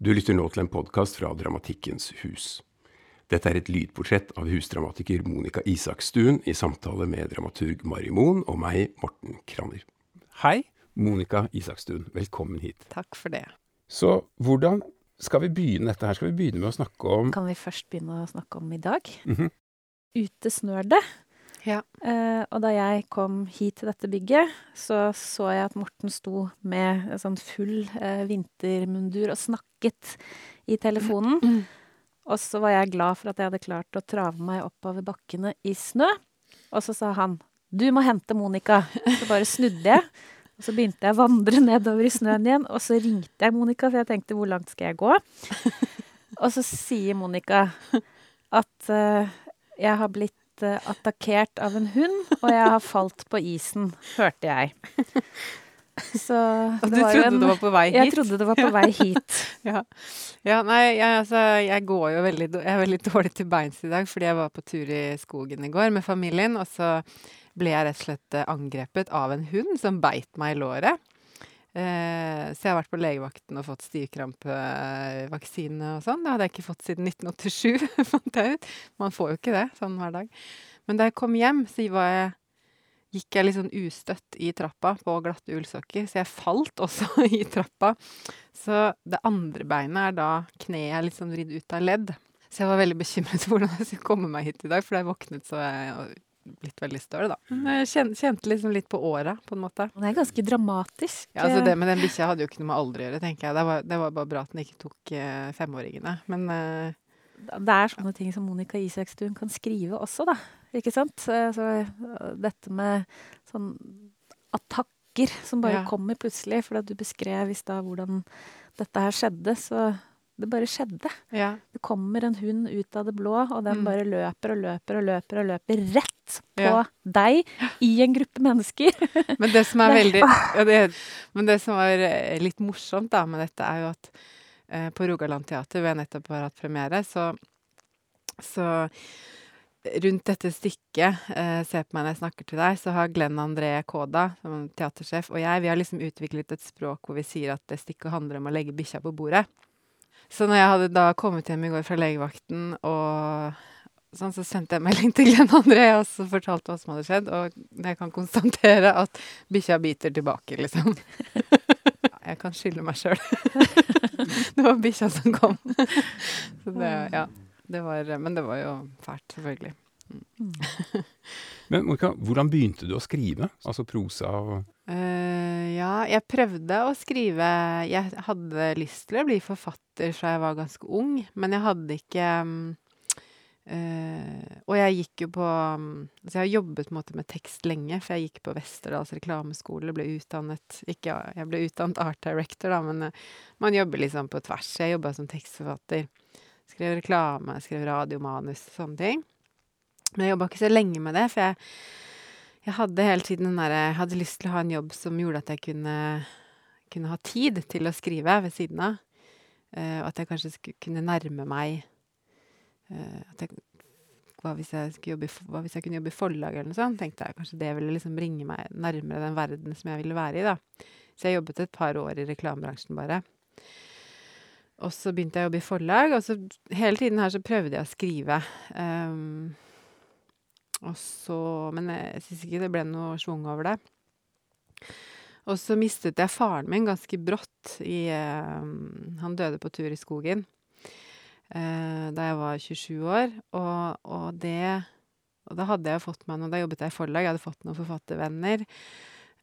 Du lytter nå til en podkast fra Dramatikkens hus. Dette er et lydportrett av husdramatiker Monica Isakstuen i samtale med dramaturg Mari Moen og meg, Morten Kranner. Hei, Monica Isakstuen. Velkommen hit. Takk for det. Så hvordan skal vi begynne dette her? Skal vi begynne med å snakke om Kan vi først begynne å snakke om i dag? Mhm. Ute snør det. Ja. Eh, og da jeg kom hit til dette bygget, så så jeg at Morten sto med en sånn full eh, vintermundur og snakket i telefonen. Mm. Og så var jeg glad for at jeg hadde klart å trave meg oppover bakkene i snø. Og så sa han 'Du må hente Monica'. Så bare snudde jeg. Og så begynte jeg å vandre nedover i snøen igjen, og så ringte jeg Monica, for jeg tenkte 'hvor langt skal jeg gå?' Og så sier Monica at uh, jeg har blitt eh, attakkert av en hund, og jeg har falt på isen, hørte jeg. Så det du var trodde en det var på vei hit? Jeg trodde det var på vei hit. Ja, ja nei, jeg, altså, jeg går jo veldig Jeg er veldig dårlig til beins i dag, fordi jeg var på tur i skogen i går med familien, og så ble jeg rett og slett eh, angrepet av en hund som beit meg i låret. Eh, så jeg har vært på legevakten og fått stivkrampevaksine og sånn. Det hadde jeg ikke fått siden 1987, fant jeg ut. Man får jo ikke det sånn hver dag. Men da jeg kom hjem, så jeg gikk jeg litt sånn ustøtt i trappa på glatte ullsokker, så jeg falt også i trappa. Så det andre beinet er da kneet litt sånn vridd ut av ledd. Så jeg var veldig bekymret for hvordan jeg skulle komme meg hit i dag, for da jeg våknet så jeg blitt veldig støl, da. Men jeg kjente, kjente liksom litt på åra, på en måte. Det er ganske dramatisk. Ja, altså Det med den bikkja hadde jo ikke noe med alder å gjøre, tenker jeg. Det var, det var bare bra at den ikke tok eh, femåringene. Men eh, Det er sånne ting som Monica Isakstuen kan skrive også, da. Ikke sant? Så eh, dette med sånn attakker som bare Ja. kommer plutselig, fordi da du beskrev i stad hvordan dette her skjedde, så det bare skjedde. ja. Det kommer en hund ut av det blå, og den Mm. bare løper og løper og løper og løper rett på Ja. deg i en gruppe mennesker. Men det som er veldig ja, det, Men det som var eh, litt morsomt da med dette, er jo at eh, på Rogaland Teater, hvor jeg nettopp har hatt premiere, så, så rundt dette stykket, eh, Se på meg når jeg snakker til deg, så har Glenn André Kåda, som er teatersjef, og jeg, vi har liksom utviklet et språk hvor vi sier at det stykket handler om å legge bikkja på bordet. Så når jeg hadde da kommet hjem i går fra legevakten og sånn, så sendte jeg melding til Glenn André og så fortalte hva som hadde skjedd, og jeg kan konstatere at bikkja biter tilbake, liksom. Jeg kan skylde meg sjøl. Det var bikkja som kom. Så det, ja. Det var, men det var jo fælt, selvfølgelig. Men Monica, hvordan begynte du å skrive? Altså prosa og Uh, ja, jeg prøvde å skrive Jeg hadde lyst til å bli forfatter fra jeg var ganske ung, men jeg hadde ikke eh, Og jeg gikk jo på mm, Altså, jeg har jobbet måte med tekst lenge, for jeg gikk på Westerdals reklameskole, ble utdannet Ikke jeg ble utdannet art director, da, men uh, man jobber liksom på tvers. Jeg jobba som tekstforfatter. Skrev reklame, skrev radiomanus, sånne ting. Men jeg jobba ikke så lenge med det, for jeg jeg hadde hele tiden den derre Jeg hadde lyst til å ha en jobb som gjorde at jeg kunne, kunne ha tid til å skrive ved siden av. Eh, og at jeg kanskje skulle kunne nærme meg uh, jeg, hva, hvis jobbe hva hvis jeg kunne jobbe i forlag eller noe sånt? Tenkte jeg kanskje det ville liksom bringe meg nærmere den verden som jeg ville være i, da. Så jeg jobbet et par år i reklamebransjen bare. Og så begynte jeg å jobbe i forlag, og så hele tiden her så prøvde jeg å skrive. Um, så Men jeg syns ikke det ble noe schwung over det. Og så mistet jeg faren min ganske brått i eh, Han døde på tur i skogen eh, da jeg var 27 år, og, og det Og da hadde jeg fått meg noe Da jobbet jeg i forlag, jeg hadde fått noen forfattervenner.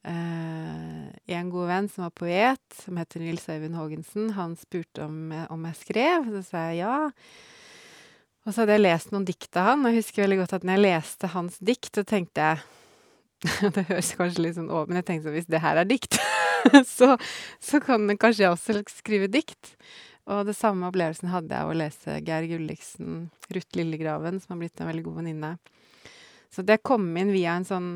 Eh, en god venn som var poet, som heter Nils Øyvind Haagensen, han spurte om, om jeg skrev. Så sa jeg ja. Og så hadde jeg lest noen dikt av han, og jeg husker veldig godt at når jeg leste hans dikt, så tenkte jeg Det høres kanskje litt sånn over, men jeg tenkte at hvis det her er dikt, så, så kan kanskje jeg også skrive dikt. Og det samme opplevelsen hadde jeg av å lese Geir Gulliksen, Ruth Lillegraven, som har blitt en veldig god venninne. Så det kom inn via en sånn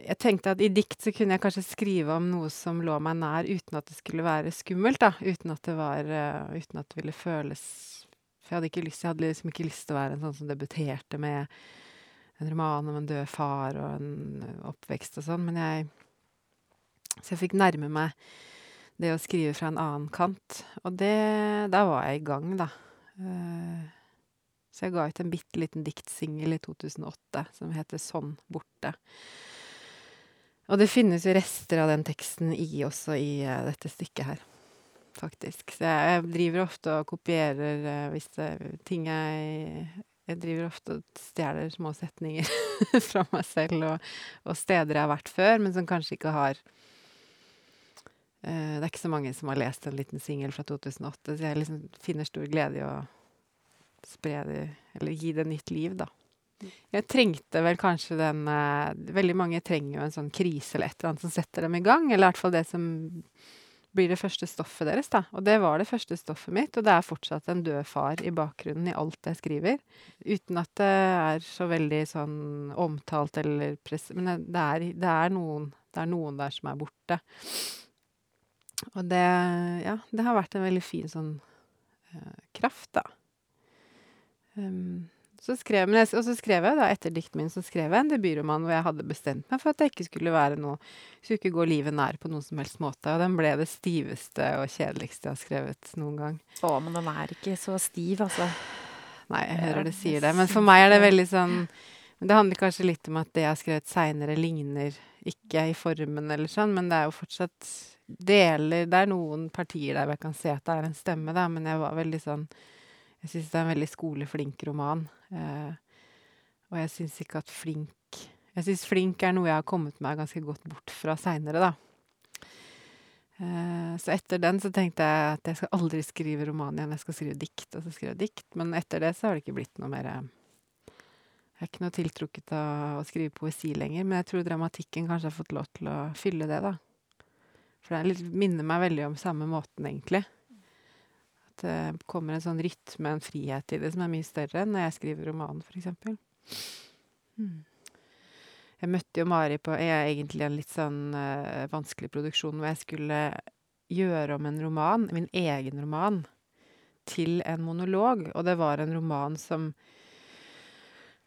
Jeg tenkte at i dikt så kunne jeg kanskje skrive om noe som lå meg nær, uten at det skulle være skummelt, da. Uten at det var eh, Uten at det ville føles For jeg hadde lyst Jeg hadde liksom ikke lyst til å være en sånn som debuterte med en roman om en død far og en oppvekst og sånn, men jeg Så jeg fikk nærme meg det å skrive fra en annen kant. Og det Da var jeg i gang, da. Eh, så jeg ga ut en bitte liten diktsingel i 2008 som heter Sånn borte. Og det finnes jo rester av den teksten i også i uh, dette stykket her, faktisk. Så jeg, driver ofte og kopierer hvis det er ting jeg Jeg driver ofte og stjeler små setninger fra meg selv og, og steder jeg har vært før, men som kanskje ikke har Uh, det er ikke så mange som har lest en liten singel fra 2008, så jeg liksom finner stor glede i å spre det, eller gi det nytt liv, da. Jeg trengte vel kanskje den Veldig mange trenger jo en sånn krise eller et eller annet som setter dem i gang, eller i hvert fall det som blir det første stoffet deres, da. Og det var det første stoffet mitt, og det er fortsatt en død far i bakgrunnen i alt jeg skriver. Uten at det er så veldig sånn omtalt eller press... Men det er, det er, noen, det er noen der som er borte. Og det Ja, det har vært en veldig fin sånn uh, kraft, da. Um, så skrev, jeg, og så skrev jeg, da, etter dikten min, så skrev jeg en debutroman hvor jeg hadde bestemt meg for at det ikke skulle være noe Skulle ikke gå livet nær på noen som helst måte. Og den ble det stiveste og kjedeligste jeg har skrevet noen gang. Å, men den er ikke så stiv, altså. Nei, jeg hører det sier det. Men for meg er det veldig sånn Det handler kanskje litt om at det jeg har skrevet seinere, ligner ikke i formen eller sånn, men det er jo fortsatt deler Det er noen partier der jeg kan se at det er en stemme, da, men jeg var veldig sånn Jeg syns det er en veldig skoleflink roman. Eh, og jeg syns ikke at flink Jeg syns flink er noe jeg har kommet meg ganske godt bort fra seinere, da. Eh, så etter den så tenkte jeg at jeg skal aldri skrive roman igjen, jeg skal skrive dikt. Og så skrev jeg dikt, men etter det så har det ikke blitt noe mer Jeg er ikke noe tiltrukket av å skrive poesi lenger, men jeg tror dramatikken kanskje har fått lov til å fylle det, da. For det minner meg veldig om samme måten, egentlig. Det kommer en sånn rytme, en frihet i det, som er mye større enn når jeg skriver roman, eksempel. Mm. Jeg møtte jo Mari på jeg egentlig en litt sånn uh, vanskelig produksjon hvor jeg skulle gjøre om en roman, min egen roman, til en monolog. Og det var en roman som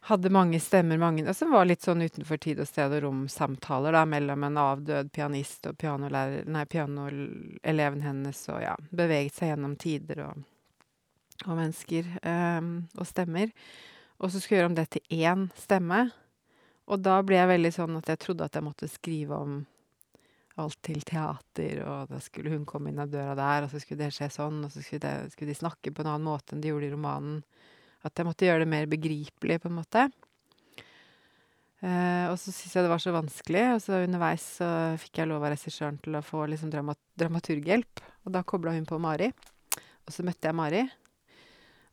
hadde mange stemmer, mange Og som var litt sånn utenfor tid og sted og rom-samtaler, da, mellom en avdød pianist og Nei, pianoeleven hennes, og ja, beveget seg gjennom tider og, og mennesker um, og stemmer. Og så skulle jeg gjøre om det til én stemme. Og da ble jeg veldig sånn at jeg trodde at jeg måtte skrive om alt til teater, og da skulle hun komme inn av døra der, og så skulle det skje sånn, og så skulle, det, skulle de snakke på en annen måte enn de gjorde i romanen. At jeg måtte gjøre det mer begripelig, på en måte. Uh, og så syntes jeg det var så vanskelig, og så underveis så fikk jeg lov av regissøren til å få liksom dramat dramaturghjelp. Og da kobla hun på Mari. Og så møtte jeg Mari.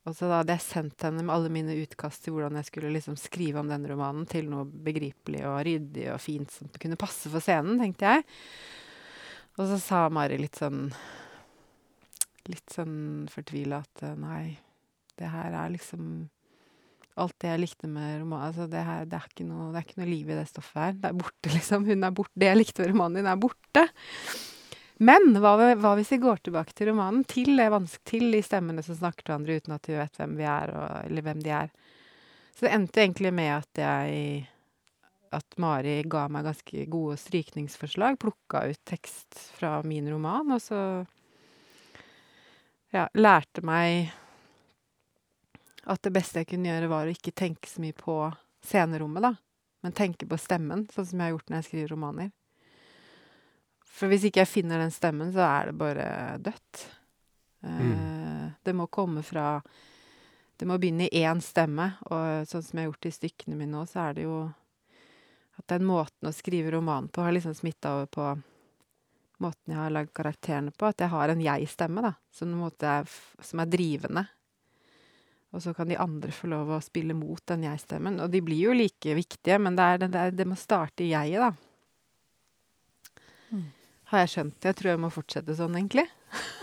Og så da hadde jeg sendt henne med alle mine utkast til hvordan jeg skulle liksom skrive om den romanen, til noe begripelig og ryddig og fint som kunne passe for scenen, tenkte jeg. Og så sa Mari litt sånn Litt sånn fortvila at nei, det her er liksom Alt det jeg likte med romanen altså det, her, det, er ikke noe, det er ikke noe liv i det stoffet her. Det er borte, liksom. Hun er borte. Det jeg likte ved romanen din, er borte. Men hva, hva, hvis vi går tilbake til romanen, til, til de stemmene som snakker til hverandre uten at vi vet hvem vi er, og, eller hvem de er? Så det endte egentlig med at jeg At Mari ga meg ganske gode strykningsforslag. Plukka ut tekst fra min roman, og så ja, lærte meg at det beste jeg kunne gjøre, var å ikke tenke så mye på scenerommet, da. Men tenke på stemmen, sånn som jeg har gjort når jeg skriver romaner. For hvis ikke jeg finner den stemmen, så er det bare dødt. Mm. Uh, det må komme fra Det må begynne i én stemme, og sånn som jeg har gjort i stykkene mine nå, så er det jo at den måten å skrive roman på har liksom smitta over på måten jeg har lagd karakterene på. At jeg har en jeg-stemme, da, som, er, som er drivende og så kan de andre få lov å spille mot den jeg-stemmen. Og de blir jo like viktige, men det, er, det, er, det må starte i jeget, da. Mm. Har jeg skjønt. Jeg tror jeg må fortsette sånn, egentlig.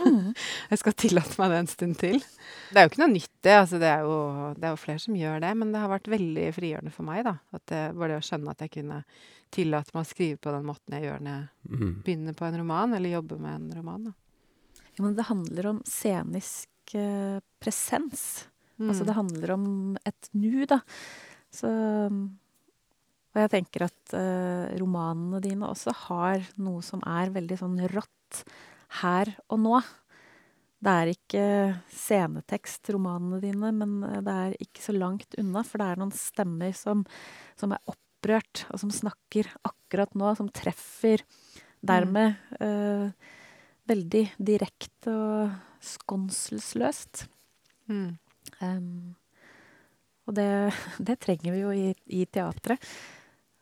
Mm. jeg skal tillate meg det en stund til. Det er jo ikke noe nytt, det. Altså, det, er jo, det er jo flere som gjør det. Men det har vært veldig frigjørende for meg, da. At det var det å skjønne at jeg kunne tillate meg å skrive på den måten jeg gjør når jeg mm. begynner på en roman, eller jobber med en roman. Da. Ja, men det handler om scenisk uh, presens. Mm. Altså det handler om et nu, da. Så Og jeg tenker at uh, romanene dine også har noe som er veldig sånn rått her og nå. Det er ikke scenetekst, romanene dine, men eh, det er ikke så langt unna, for det er noen stemmer som, som er opprørt, og som snakker akkurat nå, som treffer. Dermed eh, veldig direkte og skånselsløst. Mm. Og det, det trenger vi jo i, i teatret.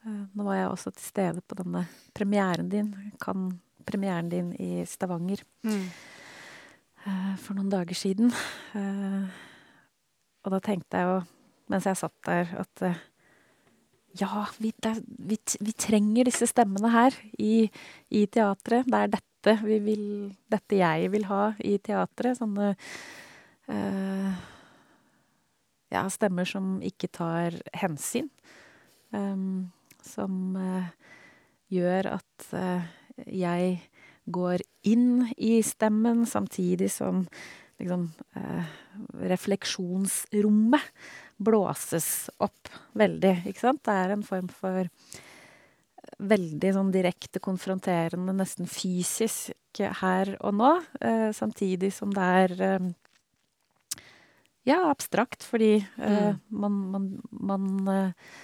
Uh, nå var jeg også til stede på denne premieren din, kan premieren din i Stavanger, Mm. uh, for noen dager siden. Uh, og da tenkte jeg jo, mens jeg satt der, at uh, ja, vi, det, vi, vi trenger disse stemmene her i, i teatret. Det er dette vi vil Dette jeg vil ha i teatret. Sånne eh, ja, stemmer som ikke tar hensyn. Em, som eh, gjør at eh, jeg går inn i stemmen, samtidig som liksom eh, refleksjonsrommet blåses opp veldig, ikke sant? Det er en form for veldig sånn direkte konfronterende, nesten fysisk her og nå, samtidig som det er ja, abstrakt, fordi eh, man, man, man eh,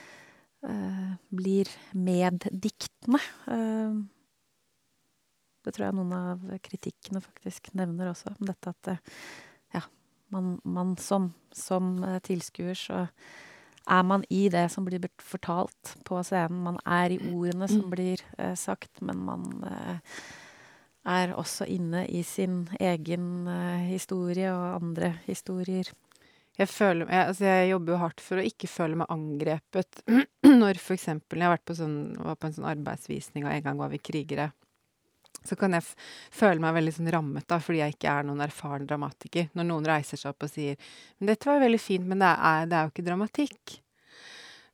eh, blir meddiktende. Det tror jeg noen av kritikkene faktisk nevner også, om dette at ja, man, man som, som tilskuer så er man i det som blir fortalt på scenen. Man er i ordene som blir eh, sagt, men man eh, er også inne i sin egen eh, historie og andre historier. Jeg, føler, jeg, altså jeg jobber jo hardt for å ikke føle meg angrepet når for eksempel Jeg på sånn, var på en sånn arbeidsvisning, og en gang var vi krigere. Så kan jeg føle meg veldig sånn rammet da, fordi jeg ikke er noen erfaren dramatiker. Når noen reiser seg opp og sier Men dette var jo veldig fint, men det er, det er jo ikke dramatikk.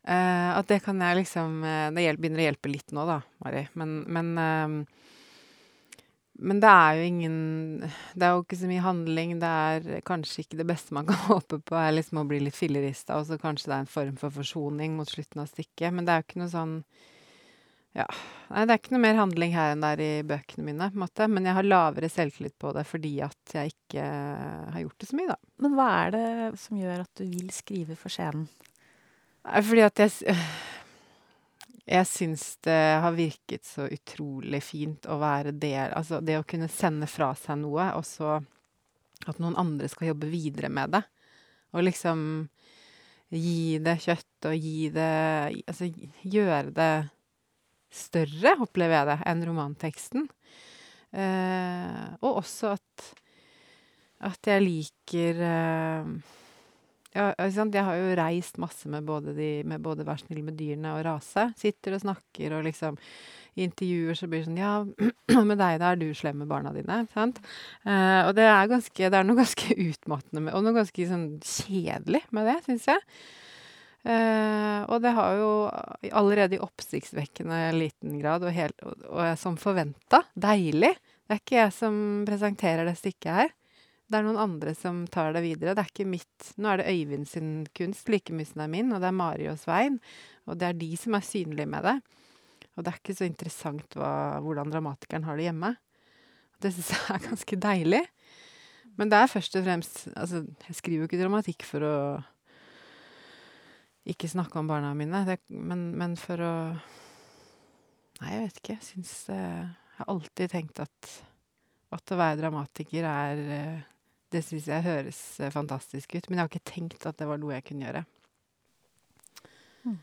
Uh, at det kan jeg liksom eh, Det begynner å hjelpe litt nå, da, Mari. Men, men ehm, men det er jo ingen Det er jo ikke så mye handling. Det er kanskje ikke det beste man kan håpe på, er liksom å bli litt fillerista, og så kanskje det er en form for forsoning mot slutten av stykket. Men det er jo ikke noe sånn Ja. Nei, det er ikke noe mer handling her enn det er i bøkene mine, på en måte. Men jeg har lavere selvtillit på det fordi at jeg ikke har gjort det så mye, da. Men hva er det som gjør at du vil skrive for scenen? Fordi at jeg Jeg syns det har virket så utrolig fint å være del Altså det å kunne sende fra seg noe, og så at noen andre skal jobbe videre med det. Og liksom gi det kjøtt og gi det Altså gjøre det større, opplever jeg det, enn romanteksten. Eh, og også at at jeg liker eh, ja. Jeg har jo reist masse med både, de, med både Vær snill med dyrene og Rase. Sitter og snakker og liksom I intervjuer så blir det sånn Ja, med deg, da? Er du slem med barna dine? Sant? Eh, og det er, ganske, det er noe ganske utmattende med, og noe ganske sånn kjedelig med det, syns jeg. Eh, og det har jo allerede i oppsiktsvekkende liten grad, og, helt, og, og som forventa, deilig. Det er ikke jeg som presenterer det stykket her. Det er noen andre som tar det videre. Det er ikke mitt Nå er det Øyvind sin kunst like mye som det er min, og det er Mari og Svein. Og det er de som er synlige med det. Og det er ikke så interessant hva, hvordan dramatikeren har det hjemme. Det syns jeg er ganske deilig. Men det er først og fremst Altså, jeg skriver jo ikke dramatikk for å ikke snakke om barna mine, det, men, men for å Nei, jeg vet ikke. Jeg syns eh, Jeg har alltid tenkt at at å være dramatiker er eh, Det syns jeg høres eh, fantastisk ut, men jeg har ikke tenkt at det var noe jeg kunne gjøre. Mm.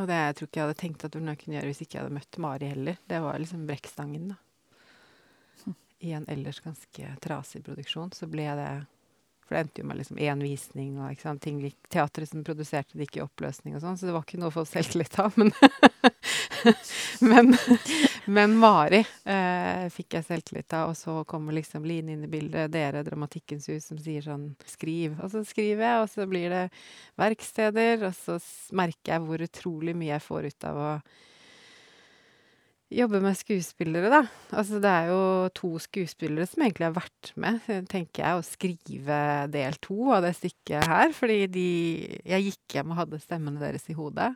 Og det jeg tror ikke jeg hadde tenkt at det var noe jeg kunne gjøre hvis ikke jeg hadde møtt Mari heller. Det var liksom brekkstangen, da. I en ellers ganske trasig produksjon så ble det For det endte jo med liksom én visning, og ikke sant, ting Teatret som produserte det, gikk i oppløsning og sånn, så det var ikke noe å få selvtillit av. Men, men, men Mari eh, fikk jeg selvtillit av, og så kommer liksom Line inn i bildet, dere, Dramatikkens hus, som sier sånn Skriv. Og så skriver jeg, og så blir det verksteder, og så merker jeg hvor utrolig mye jeg får ut av å jobbe med skuespillere, da. Altså, det er jo to skuespillere som egentlig har vært med, tenker jeg, å skrive del to av det stykket her. Fordi de Jeg gikk hjem og hadde stemmene deres i hodet.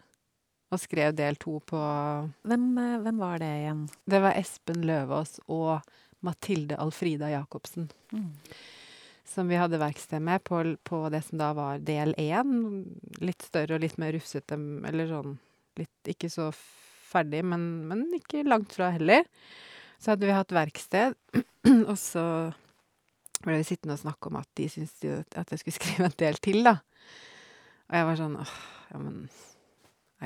Og skrev del to på Hvem, eh, hvem var det igjen? Det var Espen Løvaas og Mathilde Alfrida Jacobsen. Mm. Som vi hadde verksted med på, på det som da var del én. Litt større og litt mer rufsete, eller sånn litt ikke så ferdig, men, men ikke langt fra heller. Så hadde vi hatt verksted, og så ble vi sittende og snakke om at de syntes at jeg skulle skrive en del til, da. Og jeg var sånn åh, ja, men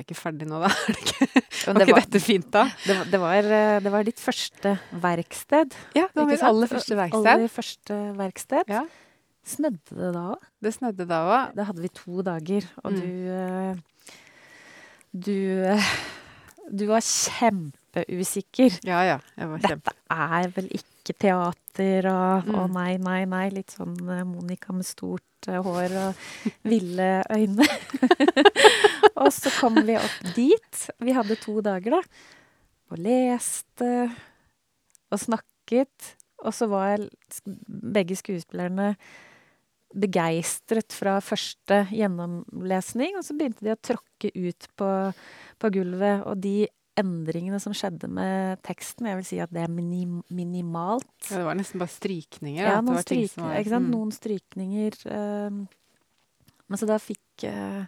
er ikke ferdig nå, da? Er det ikke, var det ikke var- dette fint, da? Det, var- det, var, eh, det var ditt første verksted. Ja, det var mitt aller første verksted. Aller første verksted. Ja. Snødde det da òg? Det snødde da òg. Da hadde vi to dager, og Mm. du eh, Du eh, Du var kjempeusikker. Ja, ja. Jeg var kjempe... Dette er vel ikke teater og Å Mm. nei, nei, nei. Litt sånn Monica med stort eh, hår og ville øyne. og så kom vi opp dit. Vi hadde to dager, da. Og leste og snakket. Og så var begge skuespillerne begeistret fra første gjennomlesning, og så begynte de å tråkke ut på, på gulvet. Og de endringene som skjedde med teksten, jeg vil si at det er minim, minimalt. Ja, det var nesten bare strykninger. Ja, noen, var stryk, var-? Mm. noen strykninger. uh, men så da fikk, uh,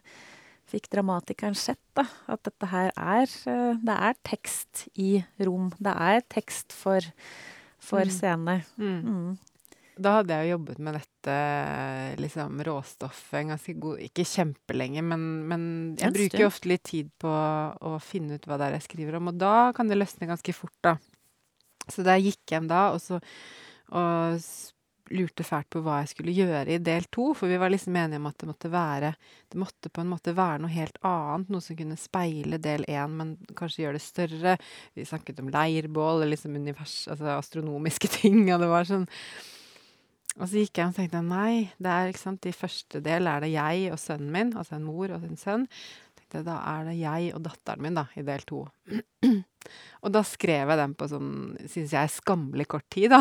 fikk dramatikeren sett da, at dette her er uh, Det er tekst i rom. Det er tekst for, for Mm. scene. Mm. Da hadde jeg jo jobbet med dette liksom, råstoffet en ganske god Ikke kjempelenge, men, men jeg En bruker jo ofte litt tid på å finne ut hva det er jeg skriver om, og da kan det løsne ganske fort, da. Så da jeg gikk hjem da, og så og lurte fælt på hva jeg skulle gjøre i del to, for vi var liksom enige om at det måtte være Det måtte på en måte være noe helt annet, noe som kunne speile del én, men kanskje gjøre det større. Vi snakket om leirbål, eller liksom univers, altså astronomiske ting, og det var sånn og så gikk jeg og tenkte nei, det er ikke sant, i første del er det jeg og sønnen min, altså en mor og en sønn. Tenkte Da er det jeg og datteren min, da, i del to. og da skrev jeg den på sånn, syns jeg, skammelig kort tid, da.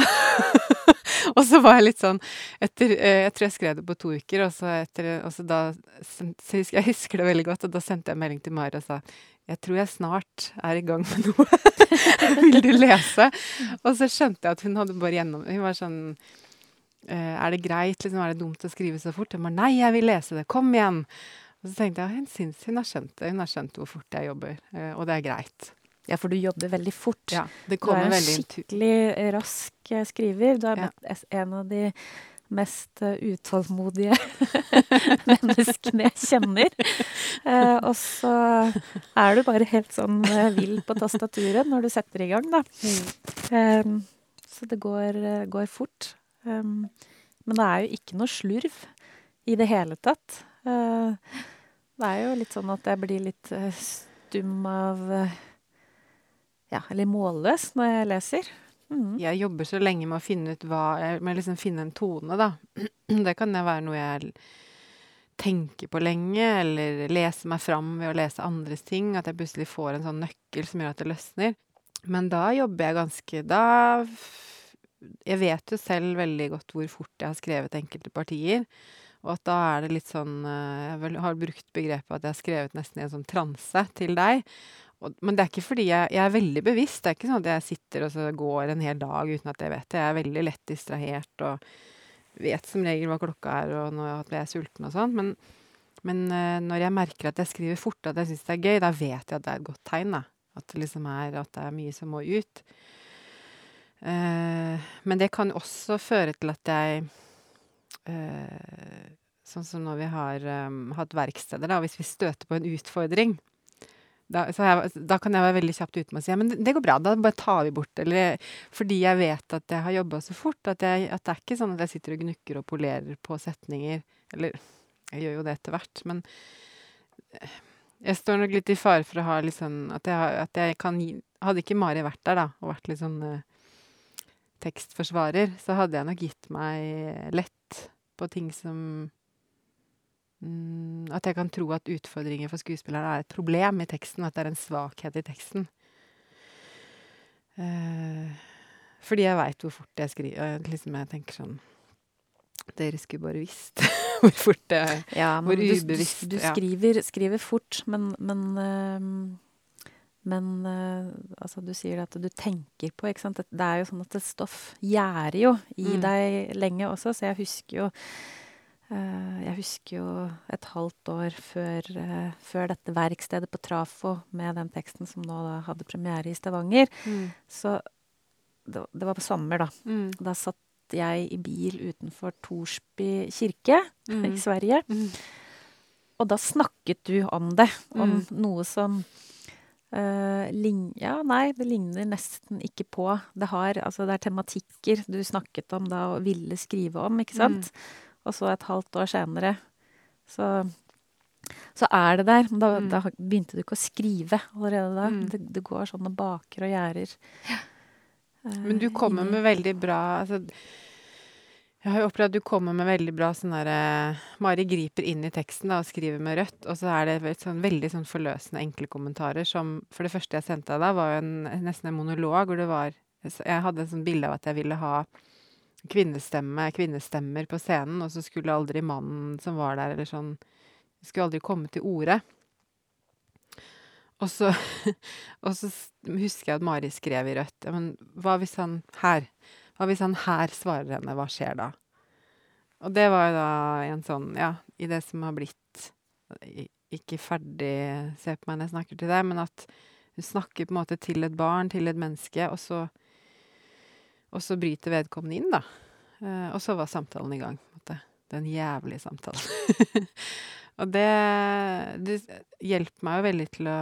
og så var jeg litt sånn etter, eh, Jeg tror jeg skrev det på to uker, og så, etter, og så da så husker, Jeg husker det veldig godt, og da sendte jeg melding til Mari og sa jeg tror jeg snart er i gang med noe. Vil du lese? Og så skjønte jeg at hun hadde bare gjennom Hun var sånn er det greit, liksom, er det dumt å skrive så fort? Jeg bare, nei, jeg vil lese det, kom igjen! Og så tenkte jeg, hun syns hun har skjønt det, hun har skjønt hvor fort jeg jobber, eh, og det er greit. Ja, for du jobber veldig fort. Ja, det Du er en skikkelig rask eh, skriver. Du er Ja. en av de mest eh, utålmodige menneskene jeg kjenner. Eh, og så er du bare helt sånn eh, vill på tastaturet når du setter i gang, da. Um, så det går, eh, går fort. Um, men det er jo ikke noe slurv i det hele tatt. Eh, det er jo litt sånn at jeg blir litt eh, stum av eh, Ja, eller målløs når jeg leser. Mm. Jeg jobber så lenge med å finne ut hva Med liksom finne en tone, da. Det kan være noe jeg tenker på lenge, eller leser meg fram ved å lese andres ting. At jeg plutselig får en sånn nøkkel som gjør at det løsner. Men da jobber jeg ganske Da Jeg vet jo selv veldig godt hvor fort jeg har skrevet enkelte partier. Og at da er det litt sånn eh, Jeg har brukt begrepet at jeg har skrevet nesten i en sånn transe til deg. Og, men det er ikke fordi jeg, jeg er veldig bevisst. Det er ikke sånn at jeg sitter og så går en hel dag uten at jeg vet det. Jeg er veldig lett distrahert og vet som regel hva klokka er og når jeg er sulten og sånn. Men, men eh, når jeg merker at jeg skriver fort, at jeg syns det er gøy, da vet jeg at det er et godt tegn. da. At det liksom er, at det er mye som må ut. Eh, men det kan også føre til at jeg eh, Sånn som når vi har eh, hatt verksteder, da, hvis vi støter på en utfordring, da, jeg, da kan jeg være veldig kjapt ute med å si ja, men det, går bra, da bare tar vi bort Eller fordi jeg vet at jeg har jobba så fort, at, jeg, at det er ikke sånn at jeg sitter og gnukker og polerer på setninger. Eller jeg gjør jo det etter hvert, men eh, jeg står nok litt i fare for å ha litt sånn At jeg, at jeg kan gi Hadde ikke Mari vært der, da, og vært litt sånn tekstforsvarer, så hadde jeg nok gitt meg lett på ting som mm, At jeg kan tro at utfordringer for skuespillerne er et problem i teksten, at det er en svakhet i teksten. Uh, fordi jeg veit hvor fort jeg skriver. og Liksom jeg tenker sånn Dere skulle bare visst hvor fort det er. Ja, Hvor ubevisst. du, du, skriver, skriver fort, men, men ehm, Men eh, altså, du sier at du tenker på, ikke sant. Det, er jo sånn at et stoff gjærer jo i Mm. deg lenge også, så jeg husker jo Uh, Jeg husker jo et halvt år før, uh, før dette verkstedet på Trafo med den teksten som nå da hadde premiere i Stavanger, Mm. så det, det var på sommer, da. Mm. Da satt jeg i bil utenfor Torsby kirke Mm. i Sverige. Mm. Og da snakket du om det. Om Mm. noe som. Ja, nei, det ligner nesten ikke på. Det har Altså, det er tematikker du snakket om da og ville skrive om, ikke sant? Og så et halvt år senere så så er det der. Men da, Mm. da begynte du ikke å skrive allerede da. Mm. Det, det går sånn og baker og gjærer. eh, Men du kommer med veldig bra altså, Jeg har jo opplevd at du kommer med veldig bra sånn derre Mari griper inn i teksten da, og skriver med rødt, og så er det sånn, veldig sånn forløsende enkle kommentarer som For det første jeg sendte deg var jo en, nesten en monolog hvor det var Jeg hadde et sånt bilde av at jeg ville ha kvinnestemme, kvinnestemmer på scenen, og så skulle aldri mannen som var der, eller sånn Skulle aldri komme til orde. Og så, og så husker jeg at Mari skrev i rødt Men hva hvis han her Hva hvis han her svarer henne? Hva skjer da? Og det var jo da en sånn Ja, i det som har blitt Ikke ferdig Se på meg når jeg snakker til deg, men at hun snakker på en måte til et barn, til et menneske, og så Og så bryter vedkommende inn, da. Eh, og så var samtalen i gang. måte. Den jævlige samtalen. og det, det hjelper meg jo veldig til å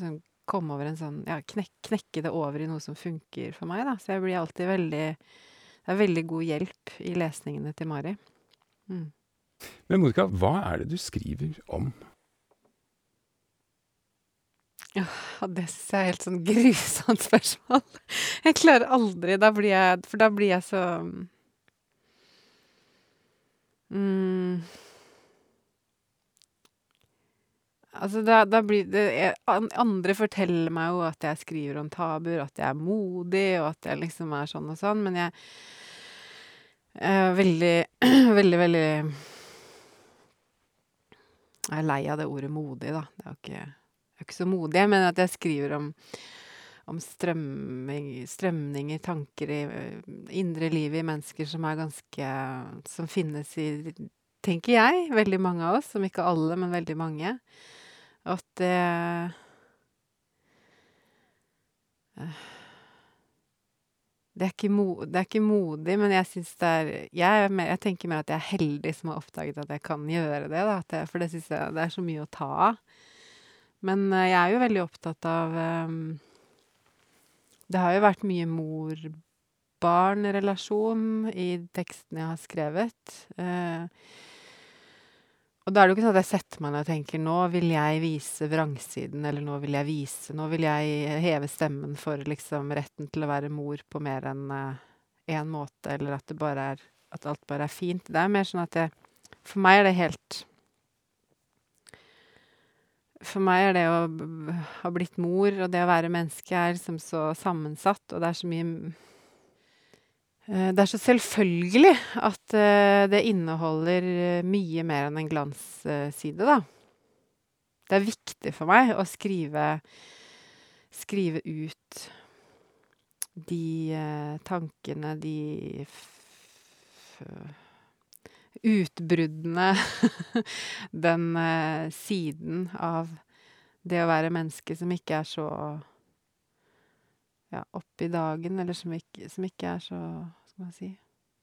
sånn, komme over en sånn Ja, knek, knekke det over i noe som funker for meg, da. Så jeg blir alltid veldig Det er veldig god hjelp i lesningene til Mari. Mm. Men Monica, hva er det du skriver om? Ja, det syns jeg er helt sånn grusomt spørsmål. Jeg klarer aldri Da blir jeg For da blir jeg så mm, Altså, da, da blir det jeg, Andre forteller meg jo at jeg skriver om tabuer, at jeg er modig, og at jeg liksom er sånn og sånn, men jeg er veldig, veldig, veldig Jeg er lei av det ordet modig, da. Det er jo ikke jeg er ikke så modig, men at jeg skriver om, om strømming, strømninger, tanker i indre livet i mennesker som er ganske Som finnes i, tenker jeg, veldig mange av oss. Som ikke alle, men veldig mange. At det eh, det er, ikke mo, det er ikke modig, men jeg syns det er jeg, jeg tenker mer at jeg er heldig som har oppdaget at jeg kan gjøre det. Da, jeg, for det syns jeg det er så mye å ta av. Men eh, jeg er jo veldig opptatt av um, Det har jo vært mye mor-barn-relasjon i tekstene jeg har skrevet. Eh, og da er det jo ikke sånn at jeg setter meg ned og tenker nå vil jeg vise vrangsiden, eller nå vil jeg vise Nå vil jeg heve stemmen for liksom retten til å være mor på mer enn én måte, eller at det bare er At alt bare er fint. Det er mer sånn at jeg For meg er det helt for meg er det å ha blitt mor og det å være menneske er liksom så sammensatt, og det er så mye eh, Det er så selvfølgelig at eh, det inneholder eh, mye mer enn en glansside, da. Det er viktig for meg å skrive Skrive ut de eh, tankene, de utbruddene Den eh, siden av det å være menneske som ikke er så ja, opp i dagen, eller som ikke, som ikke er så skal man si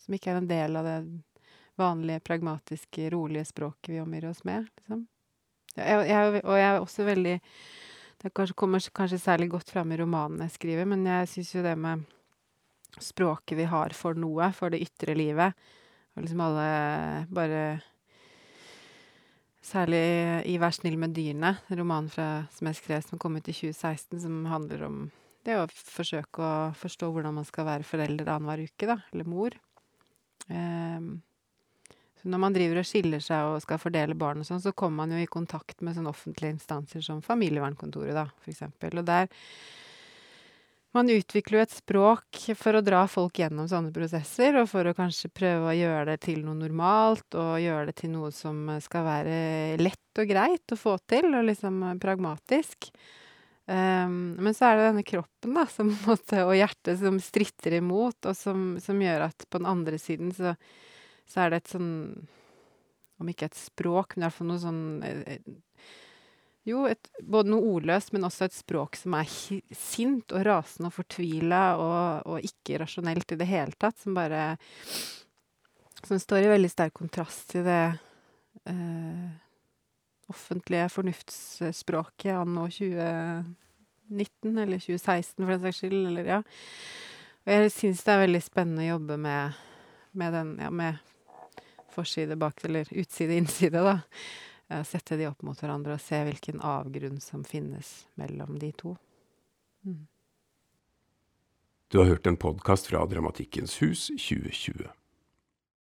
Som ikke er en del av det vanlige, pragmatiske, rolige språket vi omgir oss med, liksom. Jeg, jeg, og jeg er også veldig Det kanskje, kommer kanskje særlig godt fram i romanene jeg skriver, men jeg syns jo det med språket vi har for noe, for det ytre livet, og liksom alle bare Særlig i 'Vær snill med dyrene', romanen fra, som jeg skrev som kom ut i 2016, som handler om det er å forsøke å forstå hvordan man skal være forelder annenhver uke, da, eller mor. Um, så når man driver og skiller seg og skal fordele barn og sånn, så kommer man jo i kontakt med sånne offentlige instanser som Familievernkontoret, da, eksempel. Og der man utvikler jo et språk for å dra folk gjennom sånne prosesser, og for å kanskje prøve å gjøre det til noe normalt, og gjøre det til noe som skal være lett og greit å få til, og liksom pragmatisk. Um, men så er det denne kroppen da, som, og hjertet som stritter imot, og som, som, gjør at på den andre siden så, så er det et sånn Om ikke et språk, men i noe sånn eh, Jo, et, både noe ordløst, men også et språk som er sint og rasende og fortvila og, og ikke rasjonelt i det hele tatt, som bare Som står i veldig sterk kontrast til det uh, offentlige fornuftsspråket anno 2019, eller 2016 for den saks skyld, eller ja. Og jeg syns det er veldig spennende å jobbe med, med den, ja, med forside, bak, eller utside, innside, da. Sette de opp mot hverandre og se hvilken avgrunn som finnes mellom de to. Mm. Du har hørt en podkast fra Dramatikkens hus 2020.